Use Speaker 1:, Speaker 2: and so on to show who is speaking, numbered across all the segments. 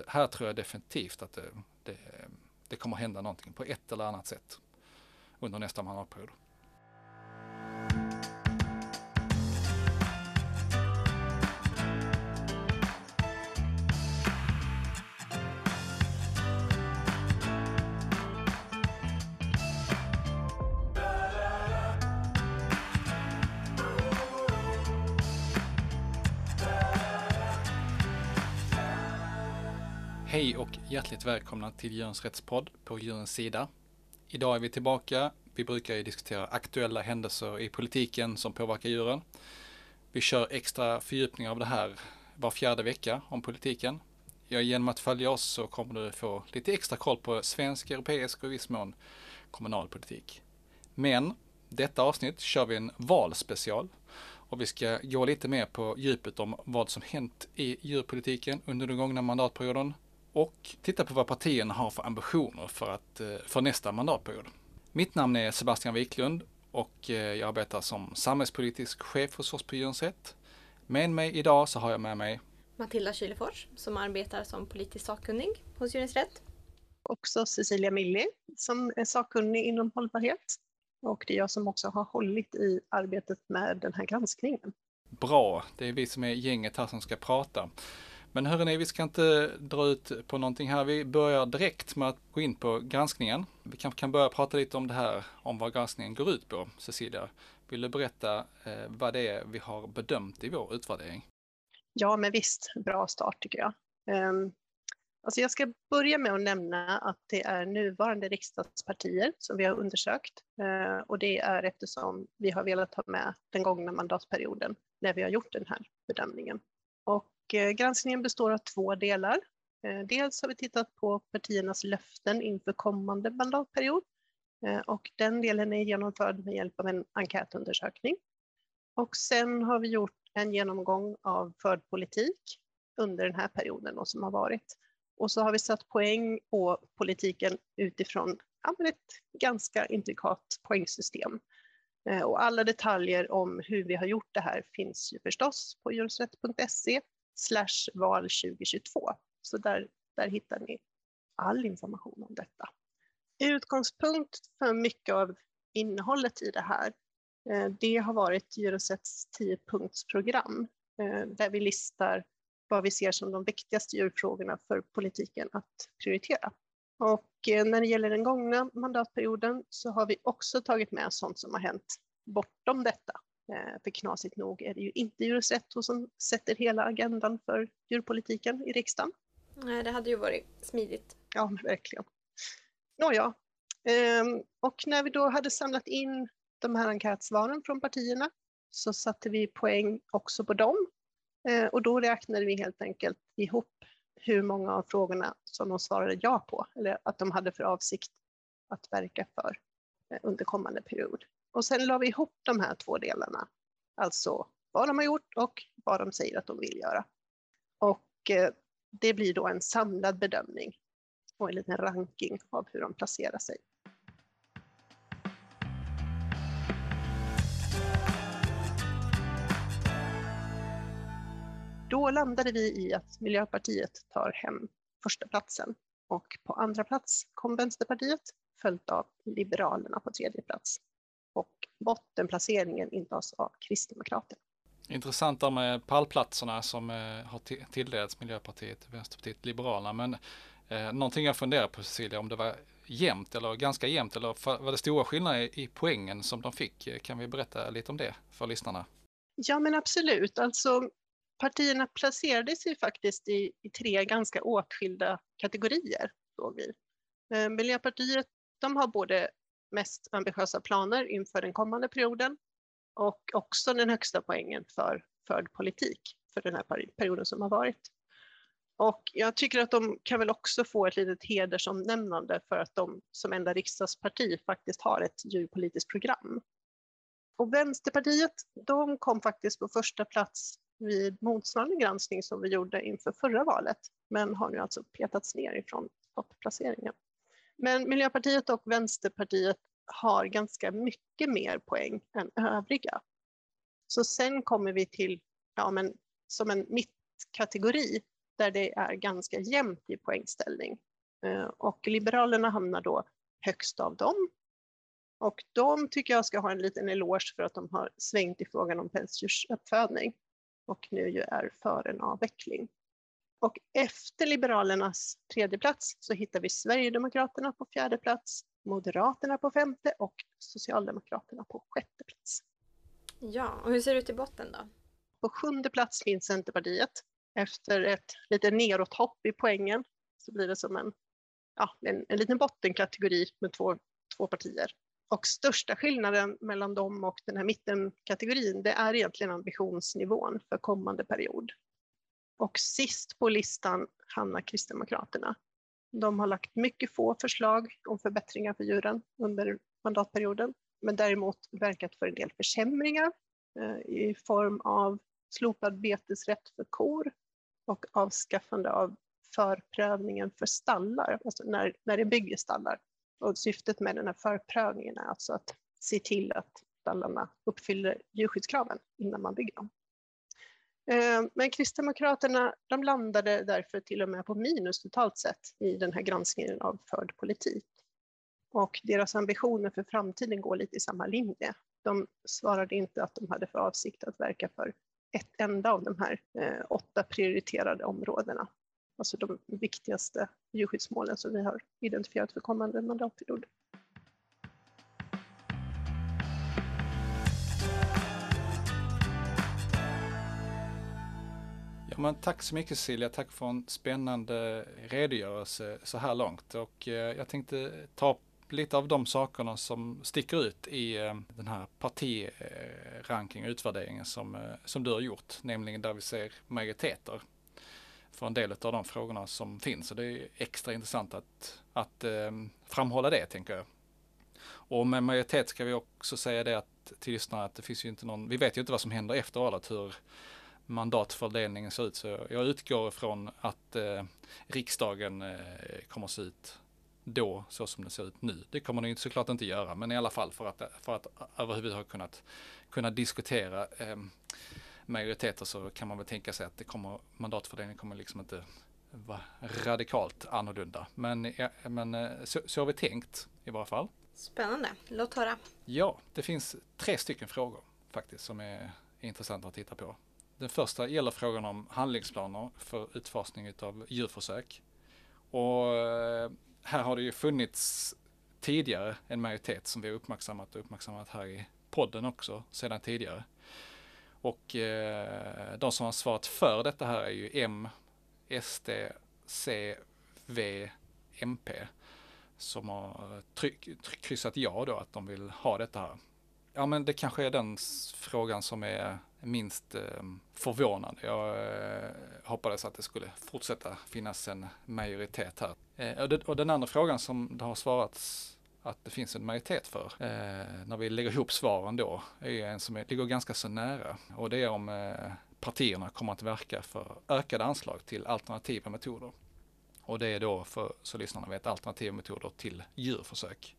Speaker 1: att här tror jag definitivt att det, det, det kommer hända någonting på ett eller annat sätt under nästa mandatperiod. Hjärtligt välkomna till Djurens Rättspodd på Djurens Sida. Idag är vi tillbaka. Vi brukar ju diskutera aktuella händelser i politiken som påverkar djuren. Vi kör extra fördjupning av det här var fjärde vecka om politiken. Ja, genom att följa oss så kommer du få lite extra koll på svensk, europeisk och i viss mån kommunal politik. Men detta avsnitt kör vi en valspecial och vi ska gå lite mer på djupet om vad som hänt i djurpolitiken under den gångna mandatperioden och titta på vad partierna har för ambitioner för, att, eh, för nästa mandatperiod. Mitt namn är Sebastian Wiklund och eh, jag arbetar som samhällspolitisk chef hos oss på Djurens Rätt. Med mig idag så har jag med mig
Speaker 2: Matilda Kylefors som arbetar som politisk sakkunnig hos Djurens Rätt.
Speaker 3: Också Cecilia Milli som är sakkunnig inom hållbarhet. Och det är jag som också har hållit i arbetet med den här granskningen.
Speaker 1: Bra, det är vi som är gänget här som ska prata. Men hörni, vi ska inte dra ut på någonting här. Vi börjar direkt med att gå in på granskningen. Vi kanske kan börja prata lite om det här, om vad granskningen går ut på. Cecilia, vill du berätta eh, vad det är vi har bedömt i vår utvärdering?
Speaker 3: Ja, men visst, bra start tycker jag. Um, alltså jag ska börja med att nämna att det är nuvarande riksdagspartier som vi har undersökt uh, och det är eftersom vi har velat ha med den gångna mandatperioden när vi har gjort den här bedömningen. Eh, granskningen består av två delar. Eh, dels har vi tittat på partiernas löften inför kommande mandatperiod eh, och den delen är genomförd med hjälp av en enkätundersökning. Och sen har vi gjort en genomgång av förd politik under den här perioden som har varit. Och så har vi satt poäng på politiken utifrån ja, ett ganska intrikat poängsystem. Och alla detaljer om hur vi har gjort det här finns ju förstås på djurensrätt.se slash val 2022. Så där, där hittar ni all information om detta. Utgångspunkt för mycket av innehållet i det här, eh, det har varit Eurosets 10-punktsprogram eh, där vi listar vad vi ser som de viktigaste djurfrågorna för politiken att prioritera. Och eh, när det gäller den gångna mandatperioden så har vi också tagit med sånt som har hänt bortom detta. Eh, för knasigt nog är det ju inte Djurrätt som sätter hela agendan för djurpolitiken i riksdagen.
Speaker 2: Nej, det hade ju varit smidigt.
Speaker 3: Ja, verkligen. Nåja, ehm, och när vi då hade samlat in de här enkätsvaren från partierna så satte vi poäng också på dem. Eh, och då räknade vi helt enkelt ihop hur många av frågorna som de svarade ja på, eller att de hade för avsikt att verka för eh, under kommande period. Och sen la vi ihop de här två delarna, alltså vad de har gjort och vad de säger att de vill göra. Och eh, det blir då en samlad bedömning och en liten ranking av hur de placerar sig. Då landade vi i att Miljöpartiet tar hem första platsen och på andra plats kom Vänsterpartiet följt av Liberalerna på tredje plats och bottenplaceringen intas av Kristdemokraterna.
Speaker 1: Intressant där med pallplatserna som eh, har tilldelats Miljöpartiet, Vänsterpartiet, Liberalerna. Men eh, någonting jag funderar på Cecilia, om det var jämnt eller ganska jämnt eller var det stora skillnader i, poängen som de fick? Kan vi berätta lite om det för lyssnarna?
Speaker 3: Ja men absolut, alltså partierna placerade sig faktiskt i, i tre ganska åtskilda kategorier. Såg vi. Eh, Miljöpartiet de har både mest ambitiösa planer inför den kommande perioden och också den högsta poängen för förd politik för den här perioden som har varit. Och jag tycker att de kan väl också få ett litet hedersomnämnande för att de som enda riksdagsparti faktiskt har ett djurpolitiskt program. Och Vänsterpartiet, de kom faktiskt på första plats vid motsvarande granskning som vi gjorde inför förra valet, men har nu alltså petats ner ifrån topplaceringen. Men Miljöpartiet och Vänsterpartiet har ganska mycket mer poäng än övriga. Så sen kommer vi till, ja men som en mittkategori, där det är ganska jämnt i poängställning. Eh, och Liberalerna hamnar då högst av dem. Och de tycker jag ska ha en liten eloge för att de har svängt i frågan om pälsdjursuppfödning och nu ju är för en avveckling. Och efter Liberalernas tredje plats så hittar vi Sverigedemokraterna på fjärde plats, Moderaterna på femte och Socialdemokraterna på sjätte plats.
Speaker 2: Ja, och hur ser det ut i botten då?
Speaker 3: På sjunde plats finns Centerpartiet. Efter ett lite neråthopp i poängen så blir det som en, ja, en, en liten bottenkategori med två, två partier. Och största skillnaden mellan dem och den här mittenkategorin, det är egentligen ambitionsnivån för kommande period. Och sist på listan hamnar Kristdemokraterna. De har lagt mycket få förslag om förbättringar för djuren under mandatperioden, men däremot verkat för en del försämringar eh, i form av slopad betesrätt för kor och avskaffande av förprövningen för stallar, alltså när, när det bygger stallar. Och syftet med den här förprövningen är alltså att se till att stallarna uppfyller djurskyddskraven innan man bygger dem. Eh, men Kristdemokraterna de landade därför till och med på minus totalt sett i den här granskningen av förd politik. Och deras ambitioner för framtiden går lite i samma linje. De svarade inte att de hade för avsikt att verka för ett enda av de här eh, åtta prioriterade områdena. Alltså de viktigaste djurskyddsmålen som vi har identifierat för kommande mandatperiod.
Speaker 1: Men tack så mycket Cecilia, tack för en spännande redogörelse så här långt. Och eh, jag tänkte ta upp lite av de sakerna som sticker ut i eh, den här partiranking och utvärderingen som, eh, som du har gjort, nämligen där vi ser majoriteter för en del av de frågorna som finns. Så det är extra intressant att, att framhålla det, tänker jag. Och med majoritet ska vi också säga det att till lyssnarna att det finns ju inte någon, vi vet ju inte vad som händer efter valet, hur mandatfördelningen ser ut. Så jag utgår ifrån att eh, riksdagen eh, kommer att se ut då så som det ser ut nu. Det kommer den såklart inte göra, men i alla fall för att, för att överhuvudtaget kunnat, kunna diskutera eh, majoriteter så kan man väl tänka sig att det kommer, mandatfördelningen kommer liksom inte vara radikalt annorlunda. Men, ja, men eh, så, så har vi tänkt i varje fall.
Speaker 2: Spännande, låt höra.
Speaker 1: Ja, det finns tre stycken frågor faktiskt som är intressanta att titta på. Den första gäller frågan om handlingsplaner för utfasning av djurförsök. Och eh, här har det ju funnits tidigare en majoritet som vi har uppmärksammat och uppmärksammat här i podden också sedan tidigare. Och eh, de som har svarat för detta här är ju M, SD, C, V, MP som har tryck, tryck, kryssat ja då att de vill ha detta här. Ja men det kanske är den frågan som är minst eh, förvånande. Jag eh, hoppades att det skulle fortsätta finnas en majoritet här. Eh, och, det, och, den andra frågan som det har svarats att det finns en majoritet för eh, när vi lägger ihop svaren då är en som är, ligger ganska så nära och det är om eh, partierna kommer att verka för ökade anslag till alternativa metoder. Och det är då för, så lyssnarna vet, alternativa metoder till djurförsök.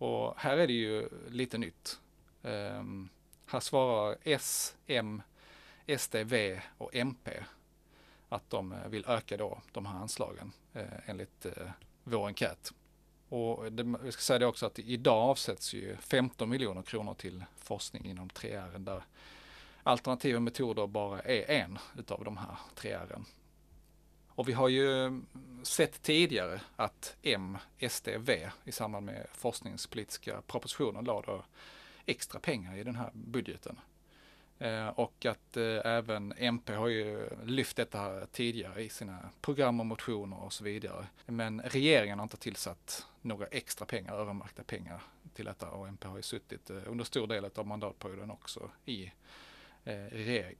Speaker 1: Och här är det ju lite nytt. Um, här svarar S, M, SD, V och MP att de eh, vill öka då de här anslagen eh, enligt eh, vår enkät. Och det, vi ska säga det också att idag avsätts ju 15 miljoner kronor till forskning inom 3R där alternativa metoder bara är en utav de här 3R. Och vi har ju sett tidigare att M, SD, V i samband med forskningspolitiska propositionen lade extra pengar i den här budgeten. Eh, och att eh, även MP har ju lyft detta tidigare i sina program och motioner och så vidare. Men regeringen har inte tillsatt några extra pengar, öronmärkta pengar till detta och MP har ju suttit eh, under stor del av mandatperioden också i eh,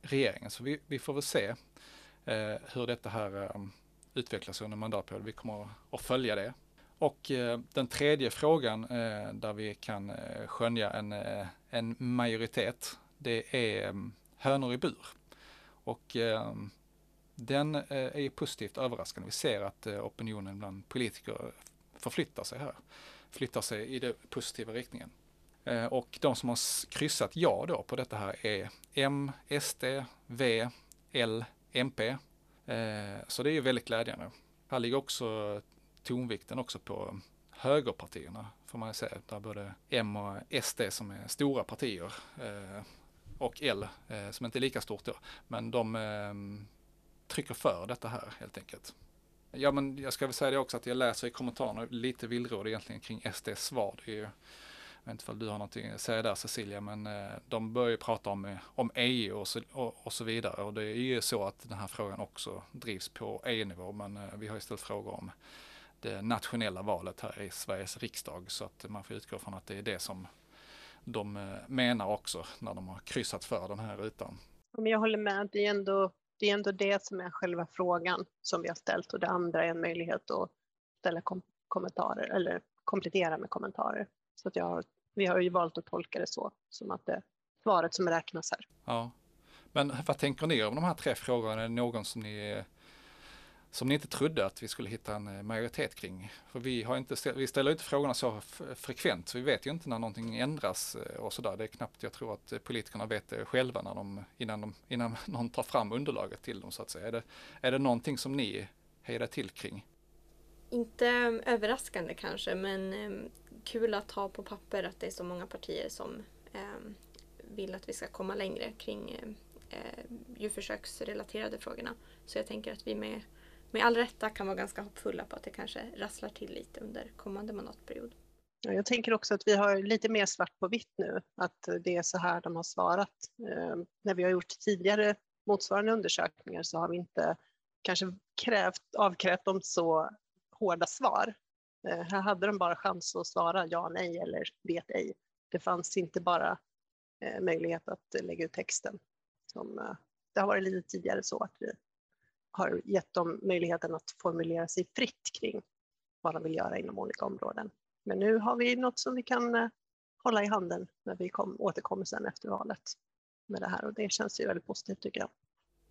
Speaker 1: regeringen. Så vi, vi får väl se Eh, hur detta här ehm, utvecklas under mandatperioden. Vi kommer att följa det. Och eh, den tredje frågan eh, där vi kan skönja en, en majoritet det är ehm, hönor i bur. Och eh, den eh, är positivt överraskande. Vi ser att eh, opinionen bland politiker förflyttar sig här. Flyttar sig i den positiva riktningen. Och de som har kryssat ja då på detta här är M, SD, V, L, MP. Eh, så det är ju väldigt glädjande. Här ligger också tonvikten också på högerpartierna får man säga. Där både M och SD som är stora partier eh, och L eh, som inte är lika stort då. Men de trycker för detta här helt enkelt. Ja men jag ska väl säga det också att jag läser i kommentarerna lite villråd egentligen kring SDs svar. Det är ju, vet inte om du har någonting att säga där Cecilia, men eh, de börjar ju prata om, eh, om EU och så, och, och så vidare. Och det är ju så att den här frågan också drivs på EU-nivå, men eh, vi har ju ställt frågor om det nationella valet här i Sveriges riksdag. Så att man får utgå från att det är det som de menar också när de har kryssat för den här rutan.
Speaker 3: jag håller med, det är, ändå, det är ändå det som är själva frågan som vi har ställt och det andra är en möjlighet att ställa kom kommentarer eller komplettera med kommentarer. Så att jag har, vi har ju valt att tolka det så, som att det är svaret som räknas här.
Speaker 1: Ja. Men vad tänker ni om de här tre frågorna? Är det någon som ni, som ni inte trodde att vi skulle hitta en eh, majoritet kring? För vi, har inte, vi ställer inte frågorna så frekvent, så vi vet ju inte när någonting ändras eh, och sådär. Det är knappt jag tror att politikerna vet det själva när de, innan, de, innan någon tar fram underlaget till dem så att säga. Är det, är det någonting som ni hejar till kring?
Speaker 2: Inte överraskande kanske, men ehm, kul att ha på papper att det är så många partier som eh, vill att vi ska komma längre kring eh, djurförsöksrelaterade frågorna. Så jag tänker att vi med, med all rätta kan vara ganska hoppfulla på att det kanske rasslar till lite under kommande mandatperiod.
Speaker 3: Jag tänker också att vi har lite mer svart på vitt nu, att det är så här de har svarat. Eh, när vi har gjort tidigare motsvarande undersökningar så har vi inte kanske krävt, avkrävt dem så hårda svar. Eh, här hade de bara chans att svara ja, nej eller vet ej. Det fanns inte bara eh, möjlighet att eh, lägga ut texten. Som, det har varit lite tidigare så att vi har gett dem möjligheten att formulera sig fritt kring vad de vill göra inom olika områden. Men nu har vi något som vi kan hålla i handen när vi kom, återkommer sen efter valet med det här och det känns ju väldigt positivt tycker jag.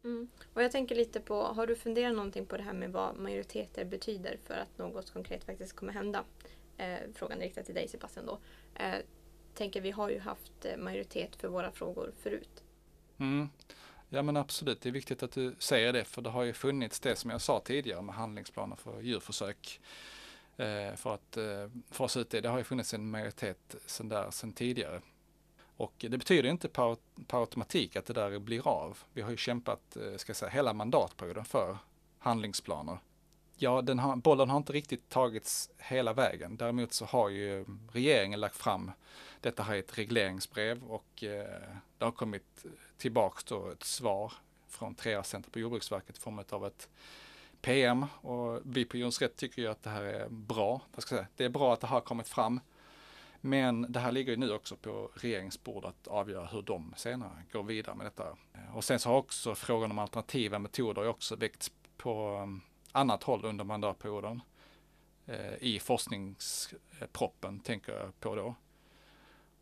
Speaker 2: Mm. Och jag tänker lite på, har du funderat någonting på det här med vad majoriteter betyder för att något konkret faktiskt kommer hända? Eh, frågan är riktad till dig Sebastian då. Eh, tänker vi har ju haft eh, majoritet för våra frågor förut.
Speaker 1: Mm. Ja men absolut, det är viktigt att du säger det för det har ju funnits det som jag sa tidigare med handlingsplaner för djurförsök. Eh, för att eh, fasa ut det, det har ju funnits en majoritet sedan där sedan tidigare. Och det betyder inte per, per automatik att det där blir av. Vi har ju kämpat, eh, ska säga, hela mandatperioden för handlingsplaner. Ja, den har, bollen har inte riktigt tagits hela vägen. Däremot så har ju regeringen lagt fram detta här i ett regleringsbrev och eh, det har kommit tillbaks då ett svar från 3 Center på Jordbruksverket i form av ett PM och vi på Jonsrätt Rätt tycker ju att det här är bra. Jag ska säga, det är bra att det har kommit fram. Men det här ligger ju nu också på regeringens bord att avgöra hur de senare går vidare med detta. Och sen så har också frågan om alternativa metoder också väckts på um, annat håll under mandatperioden. Eh, I forskningsproppen tänker jag på då.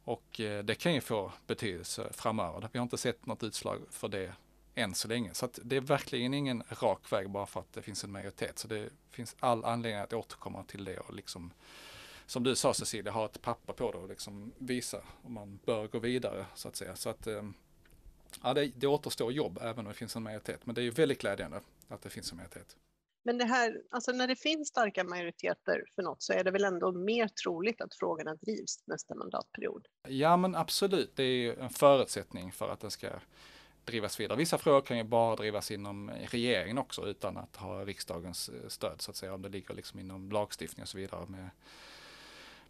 Speaker 1: Och eh, det kan ju få betydelse framöver. Vi har inte sett något utslag för det än så länge. Så det är verkligen ingen rak väg bara för att det finns en majoritet. Så det finns all anledning att återkomma till det och liksom som du sa Cecilia, ha ett papper på det och liksom visa om man bör gå vidare så att säga. Så att eh, ja, det, det återstår jobb även om det finns en majoritet. Men det är ju väldigt glädjande att det finns en majoritet.
Speaker 3: Men det här, alltså när det finns starka majoriteter för något så är det väl ändå mer troligt att frågorna drivs nästa mandatperiod?
Speaker 1: Ja men absolut, det är en förutsättning för att den ska drivas vidare. Vissa frågor kan ju bara drivas inom regeringen också utan att ha riksdagens eh, stöd så att säga om det ligger liksom inom lagstiftning och så vidare med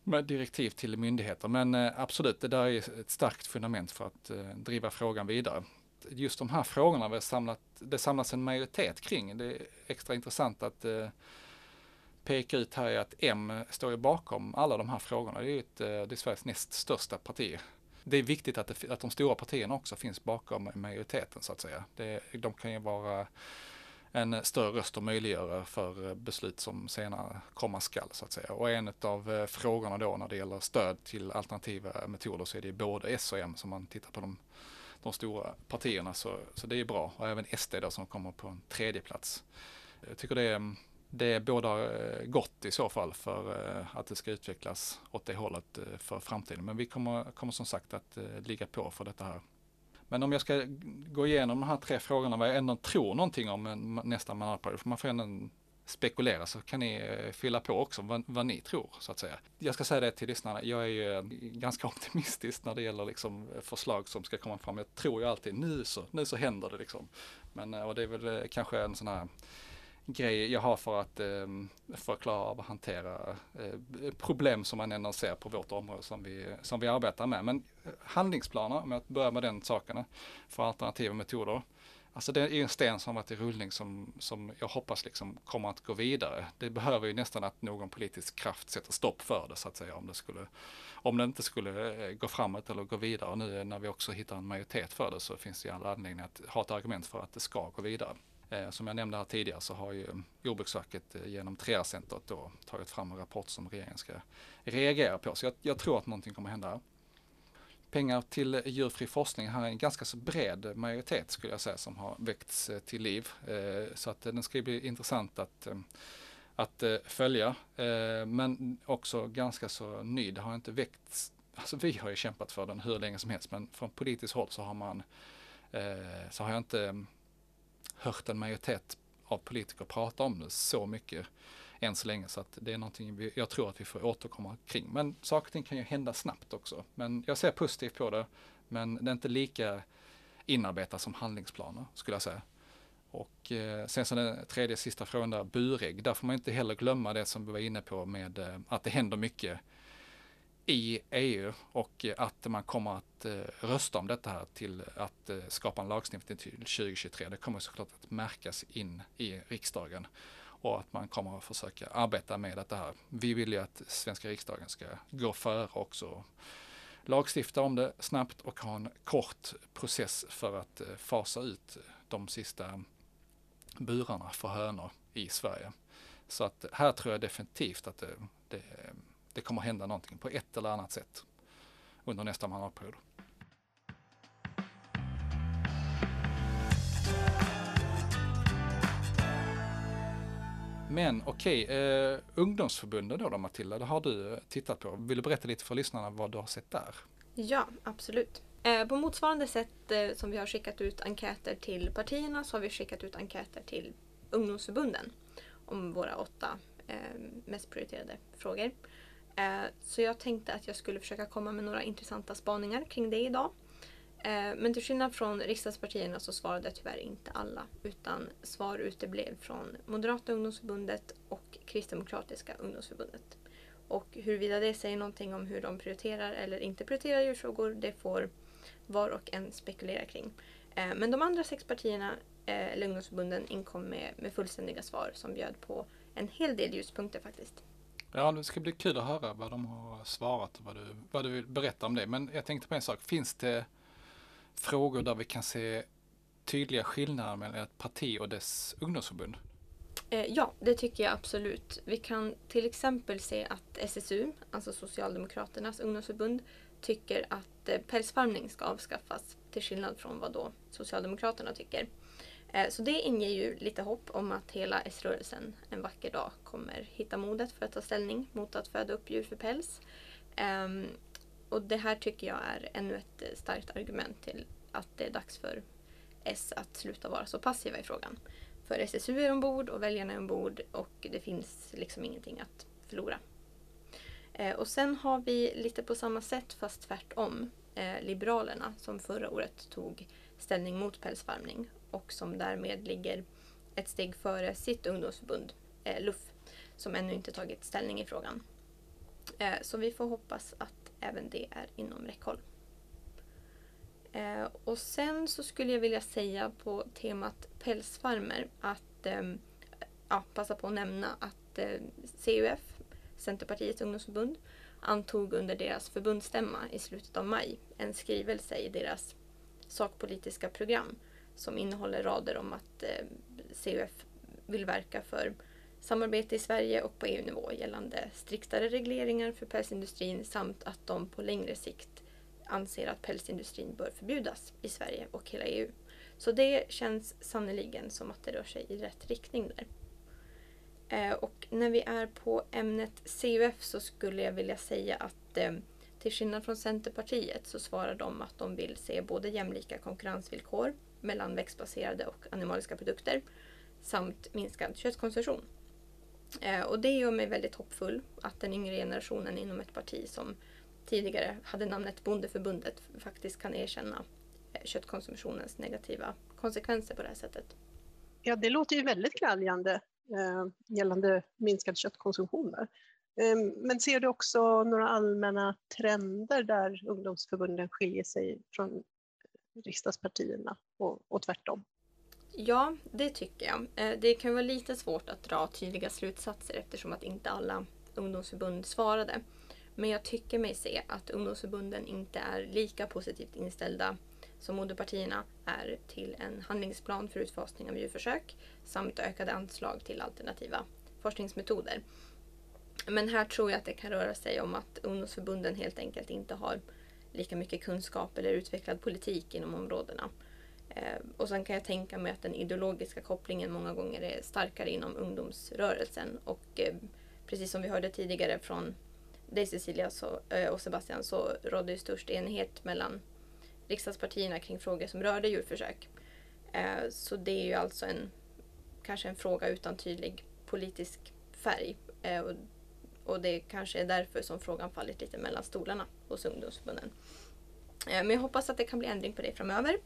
Speaker 1: med direktiv till myndigheter. Men eh, absolut, det där är ett starkt fundament för att eh, driva frågan vidare. Just de här frågorna har samlat, det samlas en majoritet kring. Det är extra intressant att eh, peka ut här är att M står ju bakom alla de här frågorna. Det är, ett, det är Sveriges näst största parti. Det är viktigt att, det, att de stora partierna också finns bakom majoriteten så att säga. Det, de kan ju vara en större röst och möjliggöra för eh, beslut som senare komma skall så att säga. Och en av eh, frågorna då när det gäller stöd till alternativa metoder så är det både S och M som man tittar på de, de stora partierna så, så det är bra och även SD då som kommer på en tredje plats. Jag tycker det är, det båda eh, gott i så fall för att det ska utvecklas åt det hållet för framtiden. Men vi kommer, kommer som sagt att ligga på för detta här men om jag ska gå igenom de här tre frågorna vad jag ändå tror någonting om nästa mandatperiod, för man får ändå spekulera så kan ni eh, fylla på också vad, vad, ni tror så att säga. Jag ska säga det till lyssnarna, jag är ju eh, ganska optimistisk när det gäller liksom eh, förslag som ska komma fram. Jag tror ju alltid nu så, nu så händer det liksom. Men och det är väl kanske en sån här grej jag har för att eh, förklara och hantera eh, problem som man ändå ser på vårt område som vi, som vi arbetar med. Men eh, handlingsplaner, om jag börjar med den saken, för alternativa metoder. Alltså det är en sten som varit i rullning som, som jag hoppas liksom kommer att gå vidare. Det behöver ju nästan att någon politisk kraft sätter stopp för det så att säga om det skulle om det inte skulle eh, gå framåt eller gå vidare. Nu eh, när vi också hittar en majoritet för det så finns det all anledning att ha ett argument för att det ska gå vidare. Eh, som jag nämnde här tidigare så har ju Jordbruksverket eh, genom 3R-centret då tagit fram en rapport som regeringen ska reagera på. Så jag, jag tror att någonting kommer hända. Pengar till djurfri forskning här är en ganska så bred majoritet skulle jag säga som har väckts eh, till liv. Eh, så att eh, den ska bli intressant att, att följa. Men också ganska så ny. Det har inte väckts, alltså vi har ju kämpat för den hur länge som helst men från politiskt håll så har man så har jag inte hört en majoritet av politiker prata om det så mycket än så länge så att det är någonting vi, jag tror att vi får återkomma kring. Men saker och ting kan ju hända snabbt också. Men jag ser positivt på det. Men det är inte lika inarbetat som handlingsplaner skulle jag säga. Och eh, sen så den tredje sista frågan där, burägg. Där får man inte heller glömma det som vi var inne på med eh, att det händer mycket i EU och att man kommer att eh, rösta om detta här till att eh, skapa en lagstiftning till 2023. Det kommer såklart att märkas in i riksdagen och att man kommer att försöka arbeta med detta här. Vi vill ju att svenska riksdagen ska gå före också lagstifta om det snabbt och ha en kort process för att eh, fasa ut de sista burarna för hönor i Sverige. Så att här tror jag definitivt att det, det det kommer hända någonting på ett eller annat sätt under nästa mandatperiod. Men okej, okay, eh, ungdomsförbundet då, då Matilda, det har du eh, tittat på. Vill du berätta lite för lyssnarna vad du har sett där?
Speaker 2: Ja, absolut. Eh, på motsvarande sätt eh, som vi har skickat ut enkäter till partierna så har vi skickat ut enkäter till ungdomsförbunden om våra åtta eh, mest prioriterade frågor. Eh, så jag tänkte att jag skulle försöka komma med några intressanta spaningar kring det idag. Eh, men till skillnad från riksdagspartierna så svarade tyvärr inte alla utan svar uteblev från Moderata ungdomsförbundet och Kristdemokratiska ungdomsförbundet. Och huruvida det säger någonting om hur de prioriterar eller inte prioriterar djurfrågor det får var och en spekulera kring. Eh, men de andra sex partierna, eller ungdomsförbunden, inkom med, med fullständiga svar som bjöd på en hel del ljuspunkter faktiskt.
Speaker 1: Ja, det ska bli kul att höra vad de har svarat och vad du, vad du vill berätta om det. Men jag tänkte på en sak. Finns det frågor där vi kan se tydliga skillnader mellan ett parti och dess ungdomsförbund?
Speaker 2: Eh, ja, det tycker jag absolut. Vi kan till exempel se att SSU, alltså Socialdemokraternas ungdomsförbund, tycker att eh, pälsfarmning ska avskaffas till skillnad från vad då Socialdemokraterna tycker. Eh, så det inger ju lite hopp om att hela S-rörelsen en vacker dag kommer hitta modet för att ta ställning mot att föda upp djur för päls. Ehm, och det här tycker jag är ännu ett eh, starkt argument till att det är dags för S att sluta vara så passiva i frågan. För SSU är ombord och väljarna är ombord och det finns liksom ingenting att förlora. Eh, och sen har vi lite på samma sätt fast tvärtom eh, Liberalerna som förra året tog ställning mot pälsfarmning och som därmed ligger ett steg före sitt ungdomsförbund, eh, LUF, som ännu inte tagit ställning i frågan. Eh, så vi får hoppas att även det är inom räckhåll. Eh, och sen så skulle jag vilja säga på temat pälsfarmer att eh, ja, passa på att nämna att eh, CUF, Centerpartiets ungdomsförbund, antog under deras förbundsstämma i slutet av maj en skrivelse i deras sakpolitiska program som innehåller rader om att eh, CUF vill verka för samarbete i Sverige och på EU-nivå gällande striktare regleringar för pälsindustrin samt att de på längre sikt anser att pälsindustrin bör förbjudas i Sverige och hela EU. Så det känns sannoliken som att det rör sig i rätt riktning där. Eh, och när vi är på ämnet CUF så skulle jag vilja säga att eh, Till skillnad från Centerpartiet så svarar de att de vill se både jämlika konkurrensvillkor mellan växtbaserade och animaliska produkter samt minskad köttkonsumtion. Eh, och det gör mig väldigt hoppfull att den yngre generationen inom ett parti som tidigare hade namnet Bondeförbundet faktiskt kan erkänna köttkonsumtionens negativa konsekvenser på det här sättet.
Speaker 3: Ja, det låter ju väldigt glädjande Eh, gällande minskad köttkonsumtion. Där. Ehm, men ser du också några allmänna trender där ungdomsförbunden skiljer sig från riksdagspartierna och, och tvärtom?
Speaker 2: Ja, det tycker jag. Eh, det kan vara lite svårt att dra tydliga slutsatser eftersom att inte alla ungdomsförbund svarade. Men jag tycker mig se att ungdomsförbunden inte är lika positivt inställda som moderpartierna är till en handlingsplan för utfasning av djurförsök samt ökade anslag till alternativa forskningsmetoder. Men här tror jag att det kan röra sig om att ungdomsförbunden helt enkelt inte har lika mycket kunskap eller utvecklad politik inom områdena. Eh, och sen kan jag tänka mig att den ideologiska kopplingen många gånger är starkare inom ungdomsrörelsen. Och eh, precis som vi hörde tidigare från dig Cecilia eh, och Sebastian så rådde ju störst enighet mellan riksdagspartierna kring frågor som rörde djurförsök. Eh, så det är ju alltså en, kanske en fråga utan tydlig politisk färg. Eh, och, och det kanske är därför som frågan fallit lite mellan stolarna hos ungdomsförbunden. Eh, men jag hoppas att det kan bli ändring på det framöver.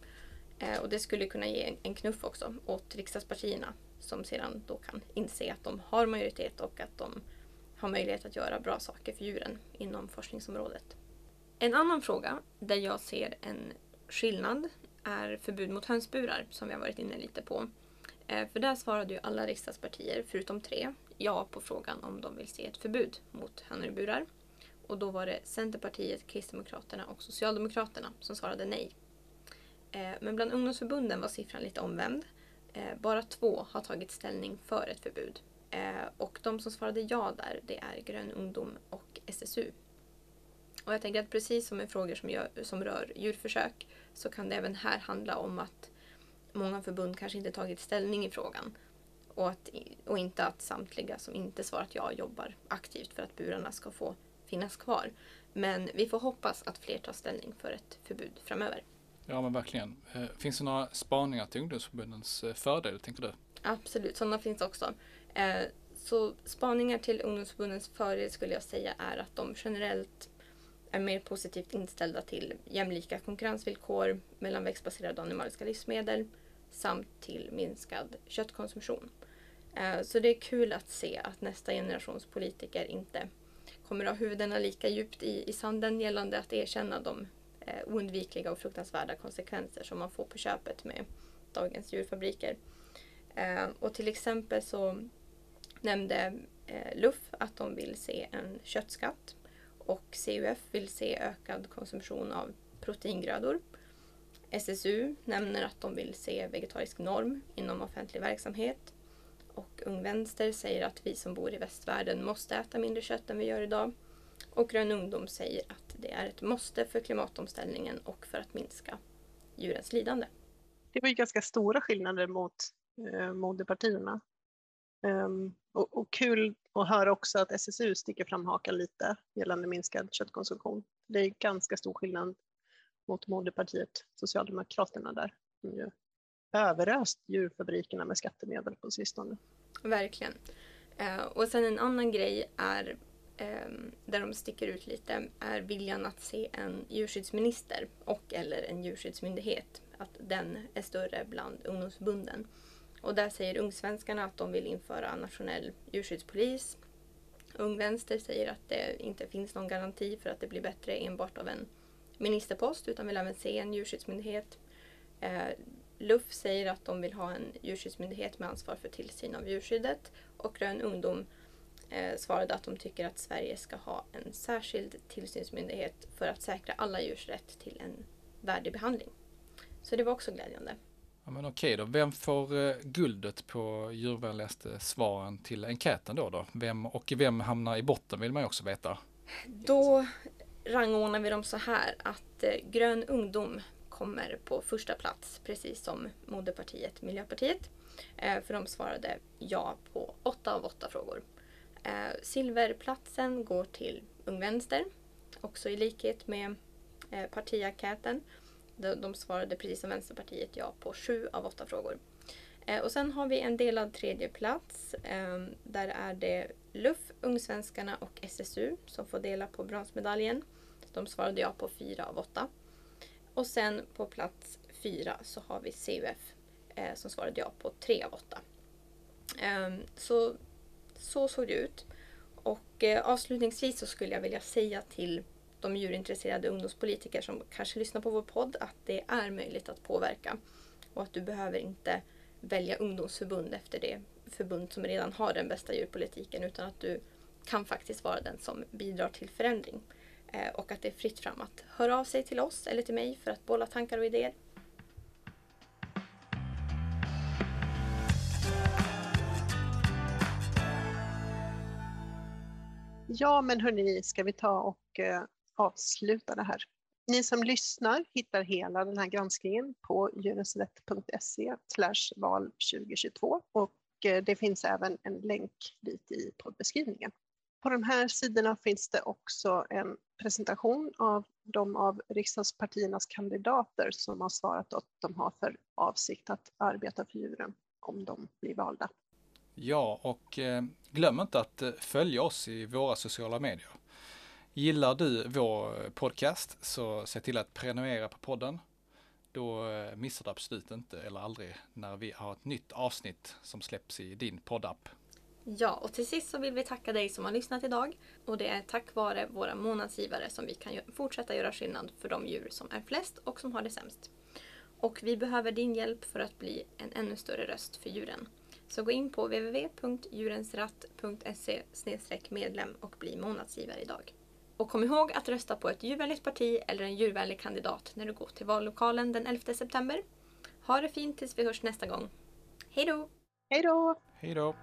Speaker 2: Och det skulle kunna ge en knuff också åt riksdagspartierna som sedan då kan inse att de har majoritet och att de har möjlighet att göra bra saker för djuren inom forskningsområdet. En annan fråga där jag ser en skillnad är förbud mot hönsburar som vi har varit inne lite på. Eh, för där svarade ju alla riksdagspartier, förutom tre, ja på frågan om de vill se ett förbud mot hönor i burar. Och då var det Centerpartiet, Kristdemokraterna och Socialdemokraterna som svarade nej. Eh, men bland ungdomsförbunden var siffran lite omvänd. Eh, bara två har tagit ställning för ett förbud. Och de som svarade ja där, det är Grön Ungdom och SSU. Och jag tänker att precis som med frågor som, gör, som rör djurförsök så kan det även här handla om att många förbund kanske inte tagit ställning i frågan. Och, att, och inte att samtliga som inte svarat ja jobbar aktivt för att burarna ska få finnas kvar. Men vi får hoppas att fler tar ställning för ett förbud framöver.
Speaker 1: Ja men verkligen. Eh, finns det några spaningar till ungdomsförbundens eh, fördel, tänker du?
Speaker 2: Absolut, sådana finns också. Eh, så spaningar till ungdomsförbundens fördel skulle jag säga är att de generellt är mer positivt inställda till jämlika konkurrensvillkor mellan växtbaserade och animaliska livsmedel samt till minskad köttkonsumtion. Eh, så det är kul att se att nästa generations politiker inte kommer att ha huvudena lika djupt i, i sanden gällande att erkänna de eh, oundvikliga och fruktansvärda konsekvenser som man får på köpet med dagens djurfabriker. Eh, och till exempel så nämnde LUF att de vill se en köttskatt och CUF vill se ökad konsumtion av proteingrödor. SSU nämner att de vill se vegetarisk norm inom offentlig verksamhet. Och Ung Vänster säger att vi som bor i västvärlden måste äta mindre kött än vi gör idag. Och Grön Ungdom säger att det är ett måste för klimatomställningen och för att minska djurens lidande.
Speaker 3: Det var ju ganska stora skillnader mot eh, moderpartierna. Um, och, och, kul att höra också att SSU sticker fram hakan lite gällande minskad köttkonsumtion. Det är ganska stor skillnad mot moderpartiet Socialdemokraterna där som ju överöst djurfabrikerna med skattemedel på sistone.
Speaker 2: Verkligen. Eh, och sen en annan grej är ehm, där de sticker ut lite är viljan att se en djurskyddsminister och eller en djurskyddsmyndighet. Att den är större bland ungdomsförbunden. Och där säger Ungsvenskarna att de vill införa nationell djurskyddspolis. Ung Vänster säger att det inte finns någon garanti för att det blir bättre enbart av en ministerpost utan vill även se en djurskyddsmyndighet. Eh, LUF säger att de vill ha en djurskyddsmyndighet med ansvar för tillsyn av djurskyddet och Grön Ungdom eh, svarade att de tycker att Sverige ska ha en särskild tillsynsmyndighet för att säkra alla djurs rätt till en värdig behandling. Så det var också glädjande.
Speaker 1: Ja, men okej då, vem får eh, guldet på djurvänligaste svaren till enkäten då? då? Vem, och vem hamnar i botten vill man ju också veta.
Speaker 2: Då rangordnar vi dem så här att eh, Grön ungdom kommer på första plats precis som moderpartiet Miljöpartiet. Eh, för de svarade ja på åtta av åtta frågor. Silverplatsen går till Ung Vänster också i likhet med partienkäten. De, de svarade precis som Vänsterpartiet ja på sju av åtta frågor. Eh, och sen har vi en delad tredje plats. Ehm, där är det LUF, Ungsvenskarna och SSU som får dela på bronsmedaljen. De svarade ja på fyra av åtta. Och sen på plats fyra så har vi CUF eh, som svarade ja på tre av åtta. Ehm, så, så såg det ut. Och eh, avslutningsvis så skulle jag vilja säga till de djurintresserade ungdomspolitiker som kanske lyssnar på vår podd att det är möjligt att påverka. Och att du behöver inte välja ungdomsförbund efter det förbund som redan har den bästa djurpolitiken utan att du kan faktiskt vara den som bidrar till förändring. Eh, och att det är fritt fram att höra av sig till oss eller till mig för att bolla tankar och idéer.
Speaker 3: Ja, men hörni, ska vi ta och eh, avsluta det här? Ni som lyssnar hittar hela den här granskningen på jurisrätt.se val 2022 och eh, det finns även en länk dit i poddbeskrivningen. På de här sidorna finns det också en presentation av de av riksdagspartiernas kandidater som har svarat att de har för avsikt att arbeta för djuren om de blir valda.
Speaker 1: Ja, och eh, glöm inte att eh, följa oss i våra sociala medier. Gillar du vår podcast så se till att prenumerera på podden. Då eh, missar du absolut inte eller aldrig när vi har ett nytt avsnitt som släpps i din poddapp.
Speaker 2: Ja, och till sist så vill vi tacka dig som har lyssnat idag. Och det är tack vare våra månadsgivare som vi kan fortsätta göra skillnad för de djur som är flest och som har det sämst. Och vi behöver din hjälp för att bli en ännu större röst för djuren. Så gå in på www.djurensratt.se medlem och bli månadsgivare idag. Och kom ihåg att rösta på ett djurvänligt parti eller en djurvänlig kandidat när du går till vallokalen den 11 september. Ha det fint tills vi hörs nästa gång. Hej då!
Speaker 3: Hej då!
Speaker 1: Hej då!